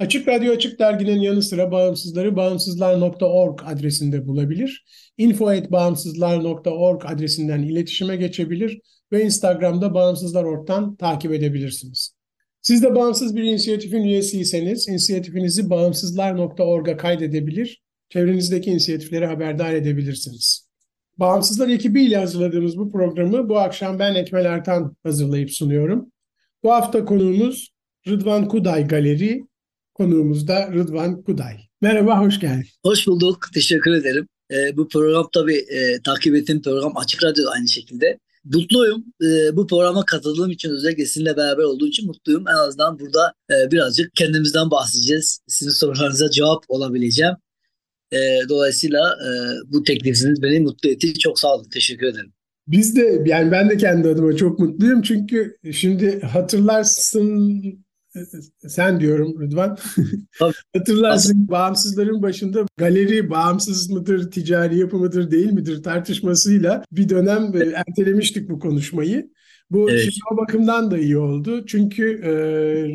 Açık Radyo Açık Dergi'nin yanı sıra bağımsızları bağımsızlar.org adresinde bulabilir. info.bağımsızlar.org adresinden iletişime geçebilir ve Instagram'da Bağımsızlar.org'dan takip edebilirsiniz. Siz de bağımsız bir inisiyatifin üyesiyseniz inisiyatifinizi bağımsızlar.org'a kaydedebilir, çevrenizdeki inisiyatifleri haberdar edebilirsiniz. Bağımsızlar ekibiyle hazırladığımız bu programı bu akşam ben Ekmel Ertan hazırlayıp sunuyorum. Bu hafta konuğumuz Rıdvan Kuday Galeri, Konuğumuz da Rıdvan Kuday. Merhaba, hoş geldin. Hoş bulduk, teşekkür ederim. Ee, bu program tabii e, takip ettiğim program Açık Radyo aynı şekilde. Mutluyum. Ee, bu programa katıldığım için özellikle sizinle beraber olduğum için mutluyum. En azından burada e, birazcık kendimizden bahsedeceğiz. Sizin sorularınıza cevap olabileceğim. E, dolayısıyla e, bu teklifiniz beni mutlu etti. Çok sağ olun, teşekkür ederim. Biz de yani ben de kendi adıma çok mutluyum çünkü şimdi hatırlarsın sen diyorum Rıdvan. Hatırlarsın bağımsızların başında galeri bağımsız mıdır, ticari yapı mıdır, değil midir tartışmasıyla bir dönem e, ertelemiştik bu konuşmayı. Bu evet. şimdi o bakımdan da iyi oldu. Çünkü e,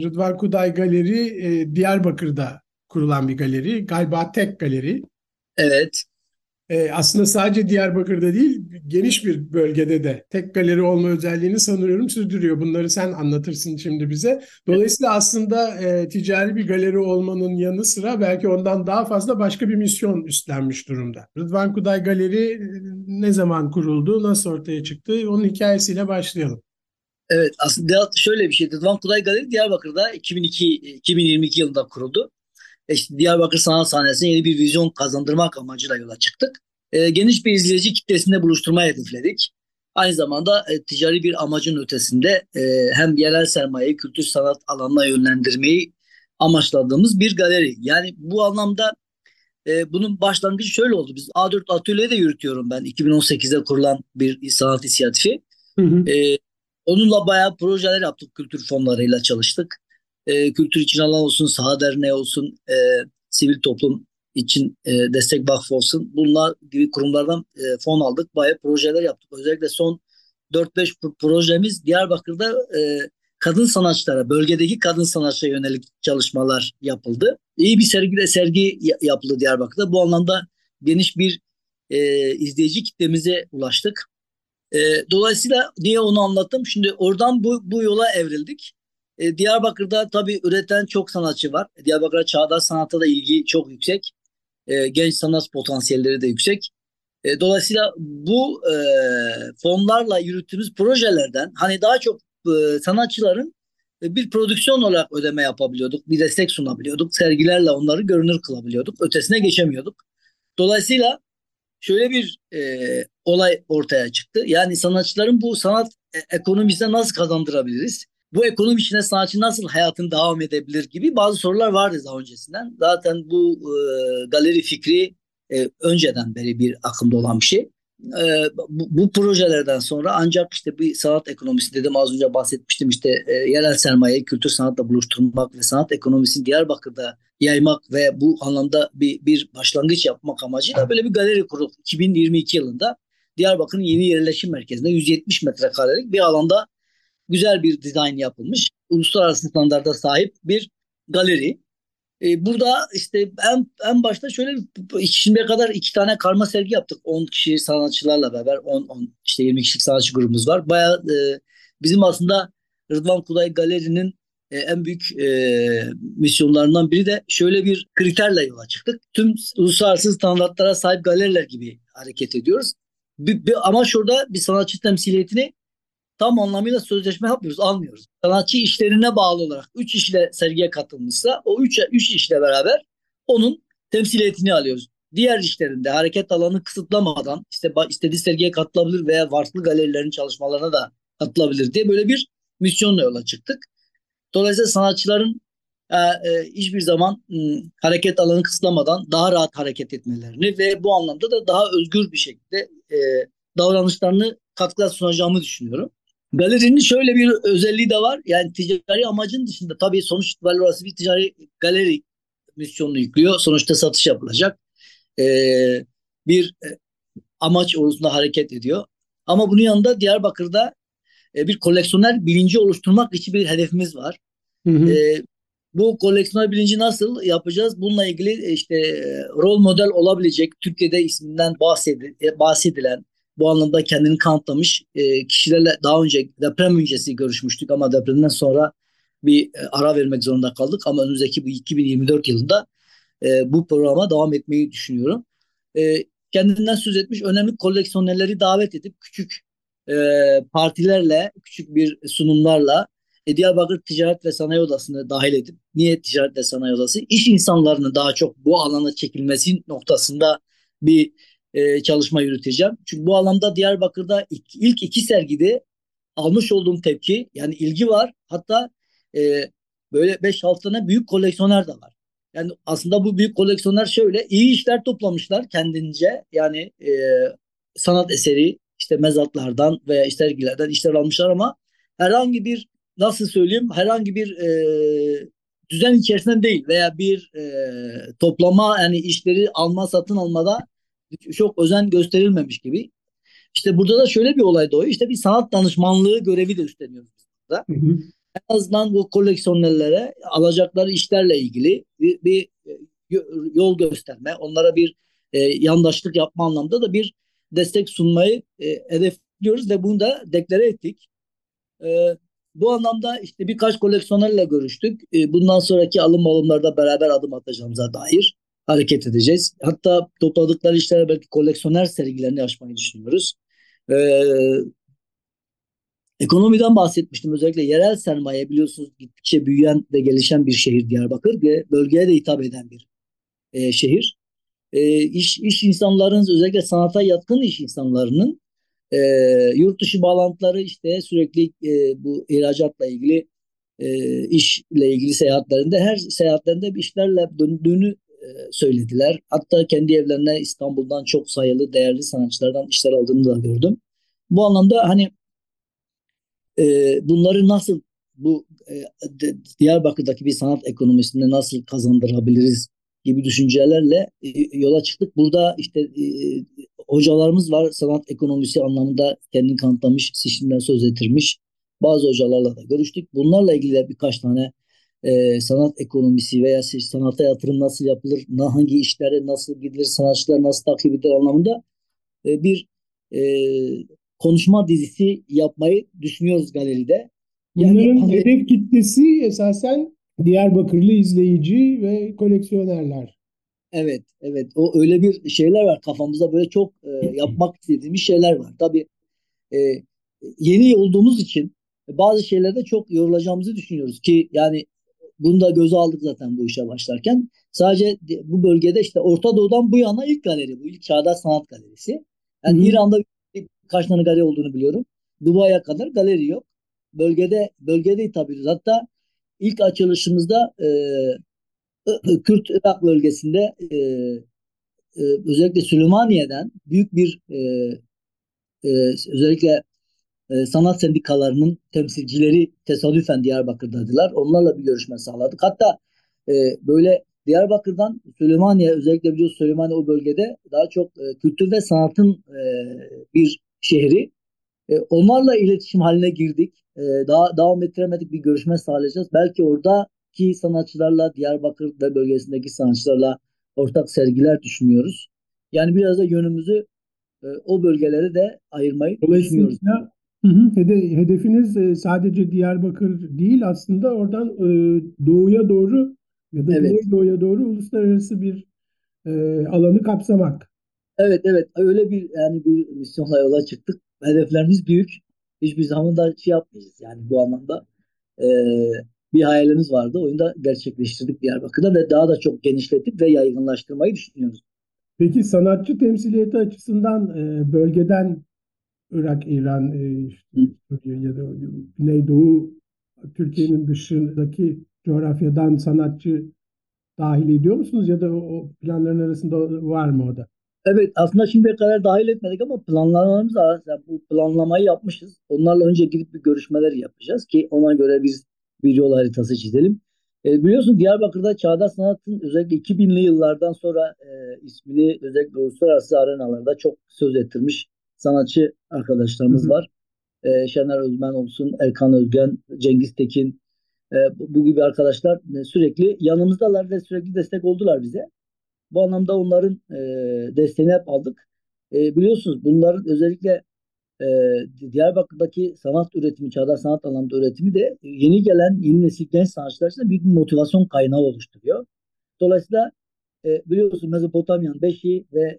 Rıdvan Kuday Galeri e, Diyarbakır'da kurulan bir galeri. Galiba tek galeri. Evet e, aslında sadece Diyarbakır'da değil geniş bir bölgede de tek galeri olma özelliğini sanıyorum sürdürüyor. Bunları sen anlatırsın şimdi bize. Dolayısıyla aslında e, ticari bir galeri olmanın yanı sıra belki ondan daha fazla başka bir misyon üstlenmiş durumda. Rıdvan Kuday Galeri e, ne zaman kuruldu, nasıl ortaya çıktı? Onun hikayesiyle başlayalım. Evet aslında şöyle bir şey. Rıdvan Kuday Galeri Diyarbakır'da 2002 2022 yılında kuruldu işte Diyarbakır Sanat Sahnesi'ne yeni bir vizyon kazandırmak amacıyla yola çıktık. E, geniş bir izleyici kitlesinde buluşturmayı hedefledik. Aynı zamanda e, ticari bir amacın ötesinde e, hem yerel sermayeyi kültür sanat alanına yönlendirmeyi amaçladığımız bir galeri. Yani bu anlamda e, bunun başlangıcı şöyle oldu. Biz A4 Atölye de yürütüyorum ben 2018'de kurulan bir sanat inisiyatifi. Hı hı. E, onunla bayağı projeler yaptık kültür fonlarıyla çalıştık e, kültür için alan olsun, saha derneği olsun, e, sivil toplum için e, destek vakfı olsun. Bunlar gibi kurumlardan e, fon aldık. Bayağı projeler yaptık. Özellikle son 4-5 projemiz Diyarbakır'da e, kadın sanatçılara, bölgedeki kadın sanatçılara yönelik çalışmalar yapıldı. İyi bir sergi sergi yapıldı Diyarbakır'da. Bu anlamda geniş bir e, izleyici kitlemize ulaştık. E, dolayısıyla niye onu anlattım? Şimdi oradan bu, bu yola evrildik. E, Diyarbakır'da tabii üreten çok sanatçı var. Diyarbakır'a çağdaş sanata da ilgi çok yüksek. E, genç sanat potansiyelleri de yüksek. E, dolayısıyla bu e, fonlarla yürüttüğümüz projelerden hani daha çok e, sanatçıların e, bir prodüksiyon olarak ödeme yapabiliyorduk. Bir destek sunabiliyorduk. Sergilerle onları görünür kılabiliyorduk. Ötesine geçemiyorduk. Dolayısıyla şöyle bir e, olay ortaya çıktı. Yani sanatçıların bu sanat e, ekonomisine nasıl kazandırabiliriz? Bu ekonomi içinde sanatçı nasıl hayatını devam edebilir gibi bazı sorular vardı daha öncesinden. Zaten bu e, galeri fikri e, önceden beri bir akımda olan bir şey. E, bu, bu projelerden sonra ancak işte bir sanat ekonomisi dedim az önce bahsetmiştim işte e, yerel sermaye kültür sanatla buluşturmak ve sanat ekonomisini Diyarbakır'da yaymak ve bu anlamda bir, bir başlangıç yapmak amacıyla böyle bir galeri kurup 2022 yılında Diyarbakır'ın yeni yerleşim merkezinde 170 metrekarelik bir alanda güzel bir dizayn yapılmış. Uluslararası standarda sahip bir galeri. E, burada işte en, en başta şöyle şimdiye kadar iki tane karma sergi yaptık. 10 kişi sanatçılarla beraber 10, 10 işte 20 kişilik sanatçı grubumuz var. Bayağı e, bizim aslında Rıdvan Kuday Galeri'nin e, en büyük e, misyonlarından biri de şöyle bir kriterle yola çıktık. Tüm uluslararası standartlara sahip galeriler gibi hareket ediyoruz. Bir, bir, ama şurada bir sanatçı temsiliyetini tam anlamıyla sözleşme yapmıyoruz, almıyoruz. Sanatçı işlerine bağlı olarak 3 işle sergiye katılmışsa o 3 3 işle beraber onun temsiliyetini alıyoruz. Diğer işlerinde hareket alanı kısıtlamadan işte istediği sergiye katılabilir veya farklı galerilerin çalışmalarına da katılabilir diye böyle bir misyonla yola çıktık. Dolayısıyla sanatçıların e, e, hiçbir zaman m, hareket alanı kısıtlamadan daha rahat hareket etmelerini ve bu anlamda da daha özgür bir şekilde e, davranışlarını katkıda sunacağımı düşünüyorum. Galerinin şöyle bir özelliği de var. Yani ticari amacın dışında tabii sonuç itibariyle orası bir ticari galeri misyonunu yüklüyor. Sonuçta satış yapılacak. Ee, bir e, amaç uğruna hareket ediyor. Ama bunun yanında Diyarbakır'da e, bir koleksiyoner bilinci oluşturmak için bir hedefimiz var. Hı hı. E, bu koleksiyoner bilinci nasıl yapacağız? Bununla ilgili işte rol model olabilecek Türkiye'de isminden bahsedilen bu anlamda kendini kanıtlamış e, kişilerle daha önce deprem öncesi görüşmüştük ama depremden sonra bir e, ara vermek zorunda kaldık ama önümüzdeki bu 2024 yılında e, bu programa devam etmeyi düşünüyorum. E, kendinden söz etmiş önemli koleksiyonerleri davet edip küçük e, partilerle, küçük bir sunumlarla e, Diyarbakır Ticaret ve Sanayi Odası'nı dahil edip, niye Ticaret ve Sanayi Odası? İş insanlarının daha çok bu alana çekilmesi noktasında bir e, çalışma yürüteceğim. Çünkü bu alanda Diyarbakır'da ilk, ilk iki sergide almış olduğum tepki yani ilgi var. Hatta e, böyle 5-6 tane büyük koleksiyoner de var. Yani aslında bu büyük koleksiyoner şöyle iyi işler toplamışlar kendince. Yani e, sanat eseri işte mezatlardan veya sergilerden işler almışlar ama herhangi bir nasıl söyleyeyim herhangi bir e, düzen içerisinde değil veya bir e, toplama yani işleri alma satın almada çok özen gösterilmemiş gibi. İşte burada da şöyle bir olay doğuyor. İşte bir sanat danışmanlığı görevi de üstleniyoruz burada. Hı hı. En azından bu koleksiyonerlere alacakları işlerle ilgili bir, bir yol gösterme, onlara bir e, yandaşlık yapma anlamda da bir destek sunmayı e, hedefliyoruz ve bunu da deklare ettik. E, bu anlamda işte birkaç koleksiyonerle görüştük. E, bundan sonraki alım alımlarda beraber adım atacağımıza dair hareket edeceğiz. Hatta topladıkları işlere belki koleksiyoner sergilerini açmayı düşünüyoruz. Ee, ekonomiden bahsetmiştim. Özellikle yerel sermaye biliyorsunuz gittikçe büyüyen ve gelişen bir şehir Diyarbakır ve bölgeye de hitap eden bir e, şehir. E, iş, iş insanların özellikle sanata yatkın iş insanlarının e, yurt dışı bağlantıları işte sürekli e, bu ihracatla ilgili e, işle ilgili seyahatlerinde her seyahatlerinde bir işlerle döndüğünü söylediler. Hatta kendi evlerine İstanbul'dan çok sayılı değerli sanatçılardan işler aldığını da gördüm. Bu anlamda hani e, bunları nasıl bu e, Diyarbakır'daki bir sanat ekonomisinde nasıl kazandırabiliriz gibi düşüncelerle e, yola çıktık. Burada işte e, hocalarımız var sanat ekonomisi anlamında kendini kanıtlamış, seçimden söz ettirmiş. Bazı hocalarla da görüştük. Bunlarla ilgili birkaç tane e, sanat ekonomisi veya sanata yatırım nasıl yapılır, hangi işlere nasıl gidilir, sanatçılar nasıl takip edilir anlamında e, bir e, konuşma dizisi yapmayı düşünüyoruz galeride. Yani, Bunların hani, hedef kitlesi esasen Diyarbakırlı izleyici ve koleksiyonerler. Evet, evet. O öyle bir şeyler var kafamızda böyle çok e, yapmak istediğimiz şeyler var. Tabii e, yeni olduğumuz için bazı şeylerde çok yorulacağımızı düşünüyoruz ki yani bunu da göze aldık zaten bu işe başlarken. Sadece bu bölgede işte Orta Doğu'dan bu yana ilk galeri bu. ilk çağdaş sanat galerisi. Yani Hı-hı. İran'da kaç tane galeri olduğunu biliyorum. Dubai'ye kadar galeri yok. Bölgede bölgede ediyoruz. Hatta ilk açılışımızda e, Kürt Irak bölgesinde e, e, özellikle Süleymaniye'den büyük bir e, e, özellikle e, sanat sendikalarının temsilcileri tesadüfen Diyarbakır'daydılar. Onlarla bir görüşme sağladık. Hatta e, böyle Diyarbakır'dan Süleymaniye özellikle biliyorsunuz Süleymaniye o bölgede daha çok e, kültür ve sanatın e, bir şehri. E, onlarla iletişim haline girdik. E, daha devam ettiremedik bir görüşme sağlayacağız. Belki orada ki sanatçılarla Diyarbakır ve bölgesindeki sanatçılarla ortak sergiler düşünüyoruz. Yani biraz da yönümüzü e, o bölgelere de ayırmayı düşünüyoruz. Dolayısıyla hı hı, hede- hedefiniz e, sadece Diyarbakır değil aslında oradan e, doğuya doğru ya da Evet. güneydoğuya doğru uluslararası bir e, alanı kapsamak. Evet evet öyle bir yani bir misyonla yola çıktık. Hedeflerimiz büyük. Hiçbir zaman da şey yapmayacağız yani bu anlamda. Bir hayalimiz vardı. Onu da gerçekleştirdik Diyarbakır'da ve daha da çok genişletip ve yaygınlaştırmayı düşünüyoruz. Peki sanatçı temsiliyeti açısından e, bölgeden Irak, İran, e, işte. Suriye ya da Güneydoğu Türkiye'nin dışındaki coğrafyadan sanatçı dahil ediyor musunuz ya da o, planların arasında var mı o da? Evet aslında şimdiye kadar dahil etmedik ama planlamalarımız var. Yani bu planlamayı yapmışız. Onlarla önce gidip bir görüşmeler yapacağız ki ona göre biz bir yol haritası çizelim. E, biliyorsun Diyarbakır'da çağdaş sanatın özellikle 2000'li yıllardan sonra e, ismini özellikle uluslararası arenalarda çok söz ettirmiş sanatçı arkadaşlarımız Hı hı. var. E, Şener Özmen olsun, Erkan Özgen, Cengiz Tekin e, bu, gibi arkadaşlar e, sürekli yanımızdalar ve sürekli destek oldular bize. Bu anlamda onların e, desteğini hep aldık. E, biliyorsunuz bunların özellikle e, Diyarbakır'daki sanat üretimi, çağdaş sanat alanında üretimi de yeni gelen yeni nesil genç sanatçılar için büyük bir motivasyon kaynağı oluşturuyor. Dolayısıyla e, biliyorsunuz Mezopotamya'nın beşiği ve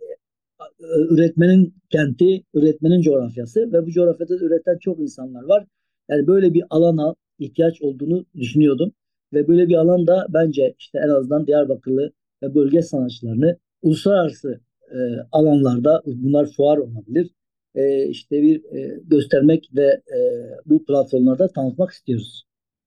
üretmenin kenti, üretmenin coğrafyası ve bu coğrafyada da üreten çok insanlar var. Yani böyle bir alana ihtiyaç olduğunu düşünüyordum. Ve böyle bir alan da bence işte en azından Diyarbakırlı ve bölge sanatçılarını uluslararası e, alanlarda bunlar fuar olabilir. E, işte bir e, göstermek ve e, bu platformlarda tanıtmak istiyoruz.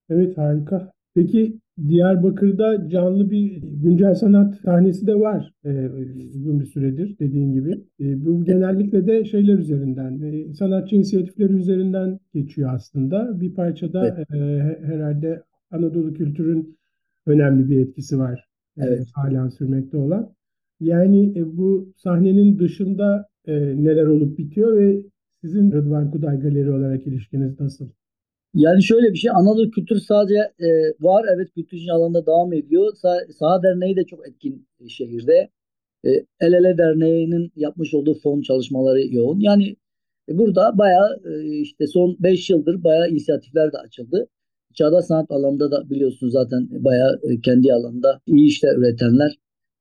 Evet harika. Peki Diyarbakır'da canlı bir güncel sanat sahnesi de var e, uzun bir süredir dediğin gibi. E, bu genellikle de şeyler üzerinden, e, sanatçı inisiyatifleri üzerinden geçiyor aslında. Bir parçada e, he- herhalde Anadolu kültürün önemli bir etkisi var e, Evet. halen sürmekte olan. Yani e, bu sahnenin dışında e, neler olup bitiyor ve sizin Rıdvan Kuday Galeri olarak ilişkiniz nasıl? Yani şöyle bir şey Anadolu Kültür sadece e, var evet kültür alanında devam ediyor. Sa- Saha Derneği de çok etkin e, şehirde. E, El Ele Derneği'nin yapmış olduğu fon çalışmaları yoğun. Yani e, burada bayağı e, işte son 5 yıldır bayağı inisiyatifler de açıldı. Çağdaş sanat alanında da biliyorsunuz zaten bayağı e, kendi alanında iyi işler üretenler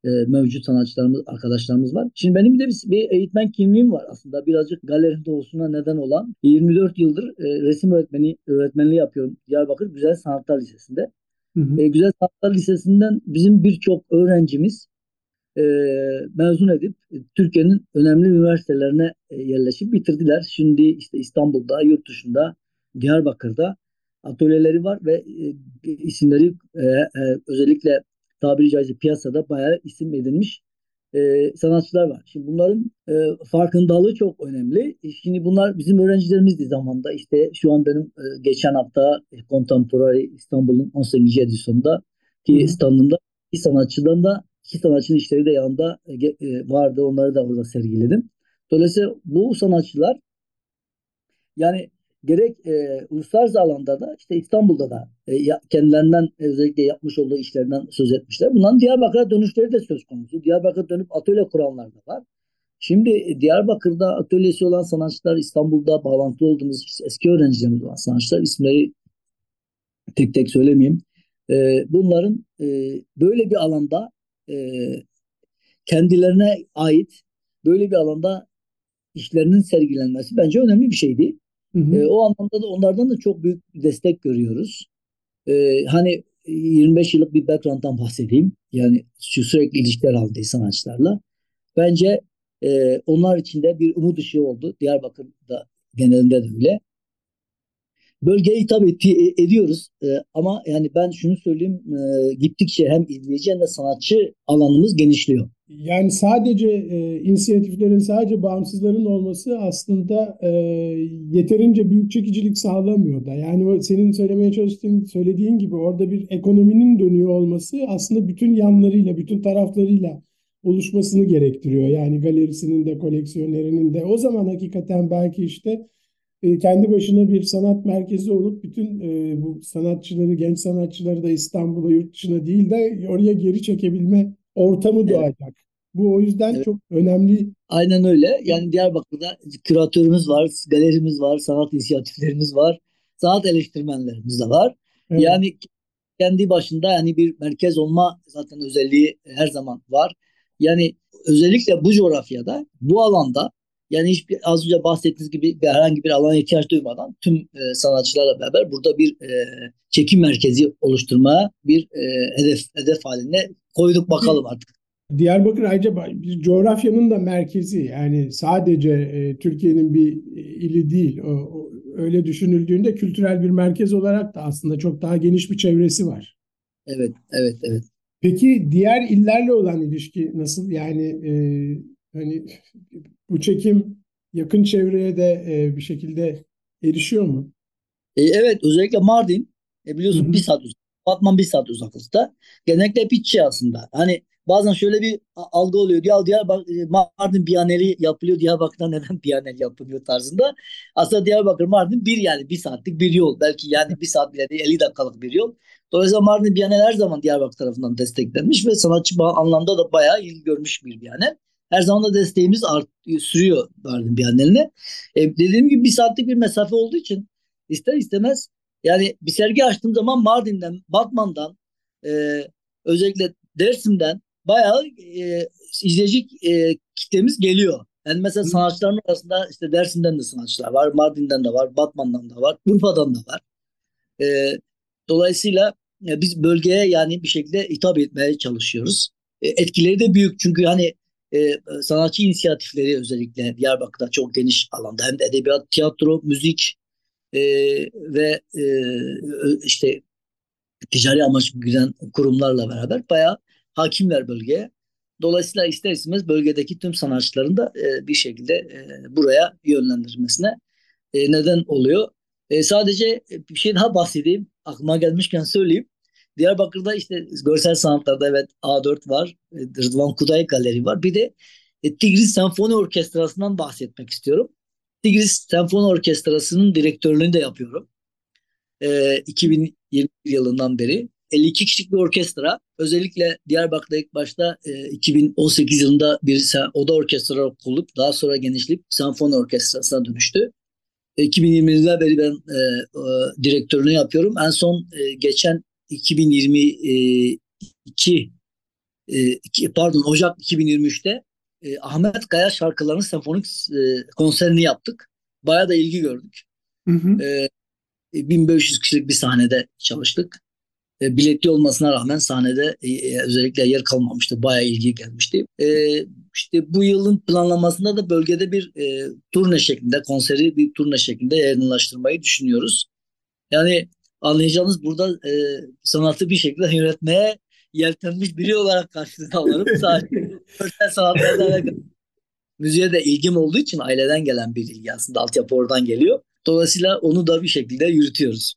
e, mevcut sanatçılarımız, arkadaşlarımız var. Şimdi benim de bir, bir eğitmen kimliğim var aslında. Birazcık galerinin doğusuna neden olan 24 yıldır e, resim öğretmeni öğretmenliği yapıyorum Diyarbakır Güzel Sanatlar Lisesi'nde. Hı hı. E, Güzel Sanatlar Lisesi'nden bizim birçok öğrencimiz e, mezun edip Türkiye'nin önemli üniversitelerine e, yerleşip bitirdiler. Şimdi işte İstanbul'da, yurt dışında, Diyarbakır'da atölyeleri var ve e, isimleri e, e, özellikle tabiri caizse piyasada bayağı isim edinmiş e, sanatçılar var. Şimdi bunların e, farkındalığı çok önemli. E, Şimdi bunlar bizim öğrencilerimizdi zamanda. İşte şu an benim e, geçen hafta Contemporary İstanbul'un 18. edisyonunda Hı hı. ki standında iki sanatçıdan da iki sanatçının işleri de yanında e, e, vardı. Onları da orada sergiledim. Dolayısıyla bu sanatçılar yani gerek e, uluslararası alanda da işte İstanbul'da da e, ya- kendilerinden özellikle yapmış olduğu işlerden söz etmişler. Bunların Diyarbakır'a dönüşleri de söz konusu. Diyarbakır'a dönüp atölye kuranlar da var. Şimdi e, Diyarbakır'da atölyesi olan sanatçılar, İstanbul'da bağlantılı olduğumuz eski öğrencilerimiz olan sanatçılar isimleri tek tek söylemeyeyim. E, bunların e, böyle bir alanda e, kendilerine ait böyle bir alanda işlerinin sergilenmesi bence önemli bir şeydi. Hı hı. E, o anlamda da onlardan da çok büyük destek görüyoruz. E, hani 25 yıllık bir background'dan bahsedeyim. Yani sürekli ilişkiler halinde sanatçılarla. Bence e, onlar için de bir umut ışığı oldu. Diyarbakır'da genelinde de öyle. Bölgeyi tabii ti- ediyoruz E, ama yani ben şunu söyleyeyim e, gittikçe hem izleyici hem de sanatçı alanımız genişliyor. Yani sadece e, inisiyatiflerin, sadece bağımsızların olması aslında e, yeterince büyük çekicilik sağlamıyor da. Yani senin söylemeye çalıştığın, söylediğin gibi orada bir ekonominin dönüyor olması aslında bütün yanlarıyla, bütün taraflarıyla oluşmasını gerektiriyor. Yani galerisinin de, koleksiyonerinin de. O zaman hakikaten belki işte e, kendi başına bir sanat merkezi olup bütün e, bu sanatçıları, genç sanatçıları da İstanbul'a, yurt dışına değil de oraya geri çekebilme ortamı Evet. doğacak. Bu o yüzden Evet. çok önemli. Aynen öyle. Yani Diyarbakır'da küratörümüz var, galerimiz var, sanat inisiyatiflerimiz var, sanat eleştirmenlerimiz de var. Evet. Yani kendi başında yani bir merkez olma zaten özelliği her zaman var. Yani özellikle bu coğrafyada, bu alanda yani hiçbir az önce bahsettiğiniz gibi bir herhangi bir alana ihtiyaç duymadan tüm e, sanatçılarla beraber burada bir e, çekim merkezi oluşturmaya bir e, hedef hedef haline koyduk bakalım artık. Diyarbakır ayrıca bir coğrafyanın da merkezi. Yani sadece e, Türkiye'nin bir e, ili değil. O, o- öyle düşünüldüğünde kültürel bir merkez olarak da aslında çok daha geniş bir çevresi var. Evet, evet, evet. Peki diğer illerle olan ilişki nasıl? Yani e, hani bu çekim yakın çevreye de e, bir şekilde erişiyor mu? E, evet özellikle Mardin e, biliyorsun Hı hı. bir saat uzak. Batman bir saat uzaklıkta. Genellikle hep iç aslında. Hani bazen şöyle bir algı oluyor. Ya Diyarbakır, e, Mardin Biyaneli yapılıyor. Diyarbakır'da neden Biyanel yapılıyor tarzında. Aslında Diyarbakır Mardin bir yani bir saatlik bir yol. Belki yani bir saat bile değil 50 dakikalık bir yol. Dolayısıyla Mardin Biyanel her zaman Diyarbakır tarafından desteklenmiş ve sanatçı anlamda da bayağı ilgi görmüş bir Biyanel. Her zaman da desteğimiz art, sürüyor Mardin Biyaneli'ne. E, dediğim gibi bir saatlik bir mesafe olduğu için ister istemez yani bir sergi açtığım zaman Mardin'den, Batman'dan, e, özellikle Dersim'den bayağı e, izleyici e, kitlemiz geliyor. Yani mesela Hı. sanatçıların arasında işte Dersim'den de sanatçılar var, Mardin'den de var, Batman'dan da var, Urfa'dan da var. E, dolayısıyla e, biz bölgeye yani bir şekilde hitap etmeye çalışıyoruz. E, etkileri de büyük çünkü hani e, sanatçı inisiyatifleri özellikle Diyarbakır'da çok geniş alanda hem de edebiyat, tiyatro, müzik, e, ve e, işte ticari amaçlı güden kurumlarla beraber bayağı hakimler bölgeye. Dolayısıyla ister istemez bölgedeki tüm sanatçıların da e, bir şekilde e, buraya yönlendirmesine e, neden oluyor. E, sadece bir şey daha bahsedeyim. Aklıma gelmişken söyleyeyim. Diyarbakır'da işte görsel sanatlarda evet A4 var. e, Rıdvan Kuday Galeri var. Bir de e, Tigris Senfoni Orkestrası'ndan bahsetmek istiyorum. Tigris Senfoni Orkestrası'nın direktörlüğünü de yapıyorum. E, 2020 yılından beri. 52 kişilik bir orkestra. Özellikle Diyarbakır'da ilk başta e, 2018 yılında bir oda orkestra kurulup daha sonra genişleyip senfoni orkestrasına dönüştü. 2020'den beri ben e, e, direktörlüğünü yapıyorum. En son e, geçen 2022 e, iki- pardon Ocak 2023'te e, Ahmet Kaya şarkılarının senfonik e, konserini yaptık. Bayağı da ilgi gördük. Hı hı. E, 1500 kişilik bir sahnede çalıştık. E, biletli olmasına rağmen sahnede e, e, özellikle yer kalmamıştı. Bayağı ilgi gelmişti. E, işte bu yılın planlamasında da bölgede bir e, turne şeklinde, konseri bir turne şeklinde yaygınlaştırmayı düşünüyoruz. Yani anlayacağınız burada e, sanatı bir şekilde yönetmeye yeltenmiş biri olarak karşılığını alırım. Sadece görsel sanatlarla alakalı. Müziğe de ilgim olduğu için aileden gelen bir ilgi aslında altyapı oradan geliyor. Dolayısıyla onu da bir şekilde yürütüyoruz.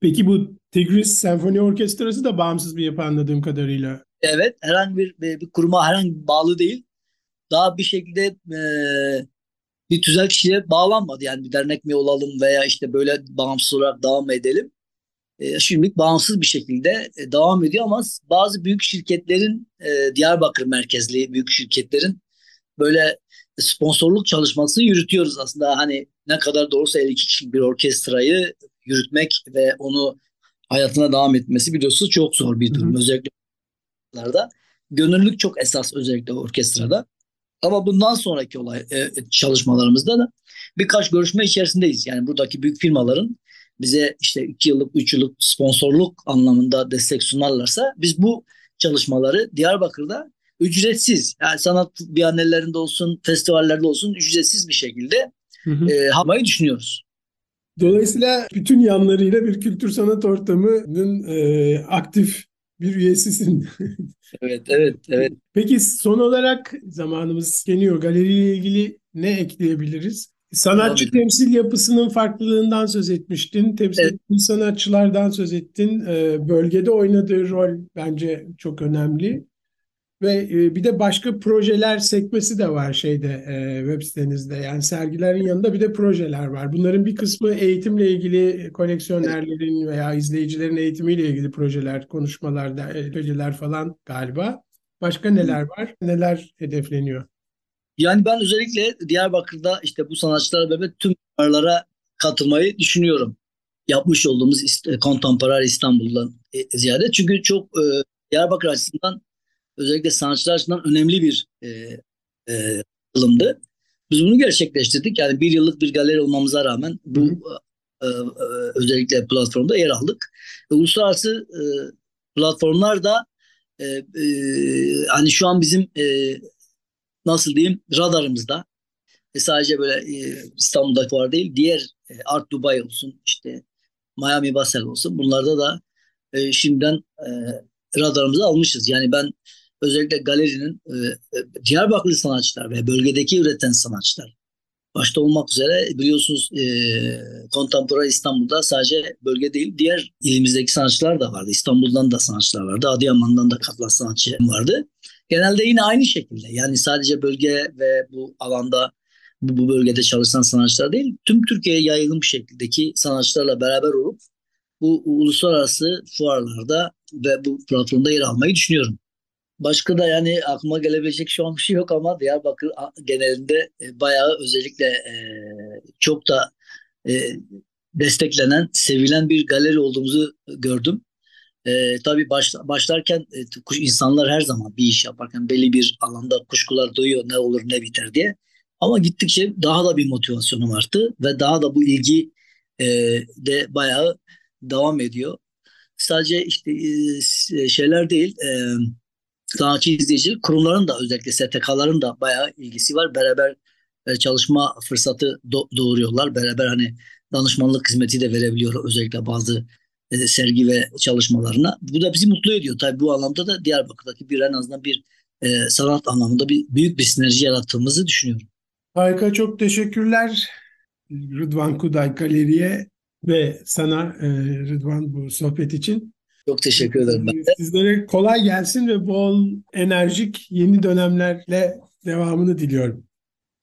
Peki bu Tigris Senfoni Orkestrası da bağımsız bir yapı anladığım kadarıyla. Evet, herhangi bir, bir, bir kuruma herhangi bağlı değil. Daha bir şekilde e, bir tüzel kişiye bağlanmadı. Yani bir dernek mi olalım veya işte böyle bağımsız olarak devam edelim. E, şimdilik bağımsız bir şekilde e, devam ediyor ama bazı büyük şirketlerin e, Diyarbakır merkezli büyük şirketlerin böyle sponsorluk çalışmasını yürütüyoruz aslında. Hani ne kadar doğrusu 52 kişilik bir orkestrayı yürütmek ve onu hayatına devam etmesi biliyorsunuz çok zor bir durum. Hı hı. Özellikle gönüllülük çok esas özellikle orkestrada. Ama bundan sonraki olay e, çalışmalarımızda da birkaç görüşme içerisindeyiz. Yani buradaki büyük firmaların bize işte 2 yıllık, 3 yıllık sponsorluk anlamında destek sunarlarsa biz bu çalışmaları Diyarbakır'da ücretsiz yani sanat biyanelerinde olsun, festivallerde olsun ücretsiz bir şekilde Hı hı. e, yapmayı düşünüyoruz. Dolayısıyla bütün yanlarıyla bir kültür sanat ortamının e, aktif bir üyesisin. Evet, evet, evet. Peki son olarak zamanımız geliyor. Galeriyle ilgili ne ekleyebiliriz? Sanatçı Tabii. temsil yapısının farklılığından söz etmiştin. Temsil Evet. sanatçılardan söz ettin. E, bölgede oynadığı rol bence çok önemli. Ve e, bir de başka projeler sekmesi de var şeyde e, web sitenizde. Yani sergilerin yanında bir de projeler var. Bunların bir kısmı eğitimle ilgili koleksiyonerlerin veya izleyicilerin eğitimiyle ilgili projeler, konuşmalar, projeler falan galiba. Başka neler var? Neler hedefleniyor? Yani ben özellikle Diyarbakır'da işte bu sanatçılarla beraber tüm fuarlara katılmayı düşünüyorum. Yapmış olduğumuz Contemporary İstanbul'dan e, ziyade. Çünkü çok e, Diyarbakır açısından özellikle sanatçılar açısından önemli bir e, e, atılımdı. Biz bunu gerçekleştirdik. Yani bir yıllık bir galeri olmamıza rağmen bu e, e, özellikle platformda yer aldık. Uluslararası e, platformlar da e, e, hani şu an bizim e, nasıl diyeyim radarımızda. E, sadece böyle e, İstanbul'daki fuar değil diğer e, Art Dubai olsun işte Miami Basel olsun bunlarda da e, şimdiden e, radarımıza almışız. Yani ben özellikle galerinin e, e, Diyarbakırlı sanatçılar ve bölgedeki üreten sanatçılar başta olmak üzere biliyorsunuz e, Contemporary İstanbul'da sadece bölge değil diğer ilimizdeki sanatçılar da vardı. İstanbul'dan da sanatçılar vardı. Adıyaman'dan da katılan sanatçı vardı. Genelde yine aynı şekilde yani sadece bölge ve bu alanda bu, bu bölgede çalışan sanatçılar değil tüm Türkiye'ye yaygın bir şekildeki sanatçılarla beraber olup bu uluslararası fuarlarda ve bu platformda yer almayı düşünüyorum. Başka da yani aklıma gelebilecek şu an bir şey yok ama Diyarbakır genelinde e, bayağı özellikle e, çok da e, desteklenen, sevilen bir galeri olduğumuzu gördüm. E, tabii baş, başlarken e, insanlar her zaman bir iş yaparken belli bir alanda kuşkular duyuyor ne olur ne biter diye. Ama gittikçe daha da bir motivasyonum arttı ve daha da bu ilgi e, de bayağı devam ediyor. Sadece işte e, s- şeyler değil, e, sanatçı izleyici kurumların da özellikle STK'ların da bayağı ilgisi var. Beraber e, çalışma fırsatı do- doğuruyorlar. Beraber hani danışmanlık hizmeti de verebiliyor özellikle bazı e, sergi ve çalışmalarına. Bu da bizi mutlu ediyor. Tabii bu anlamda da Diyarbakır'daki bir en azından bir e, sanat anlamında bir büyük bir sinerji yarattığımızı düşünüyorum. Harika, çok teşekkürler Rıdvan Kuday Galeri'ye ve sana e, Rıdvan bu sohbet için. Çok teşekkür ederim ben de. Sizlere kolay gelsin ve bol enerjik yeni dönemlerle devamını diliyorum.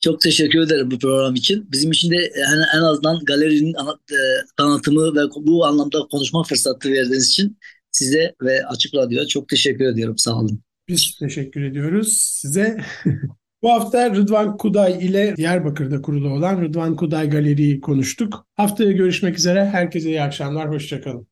Çok teşekkür ederim bu program için. Bizim için de en, en azından galerinin e, tanıtımı ve bu anlamda konuşma fırsatı verdiğiniz için size ve Açık Radyo'ya çok teşekkür ediyorum. Sağ olun. Biz teşekkür ediyoruz size. Bu hafta Rıdvan Kuday ile Diyarbakır'da kurulu olan Rıdvan Kuday Galeri'yi konuştuk. Haftaya görüşmek üzere. Herkese iyi akşamlar. Hoşçakalın.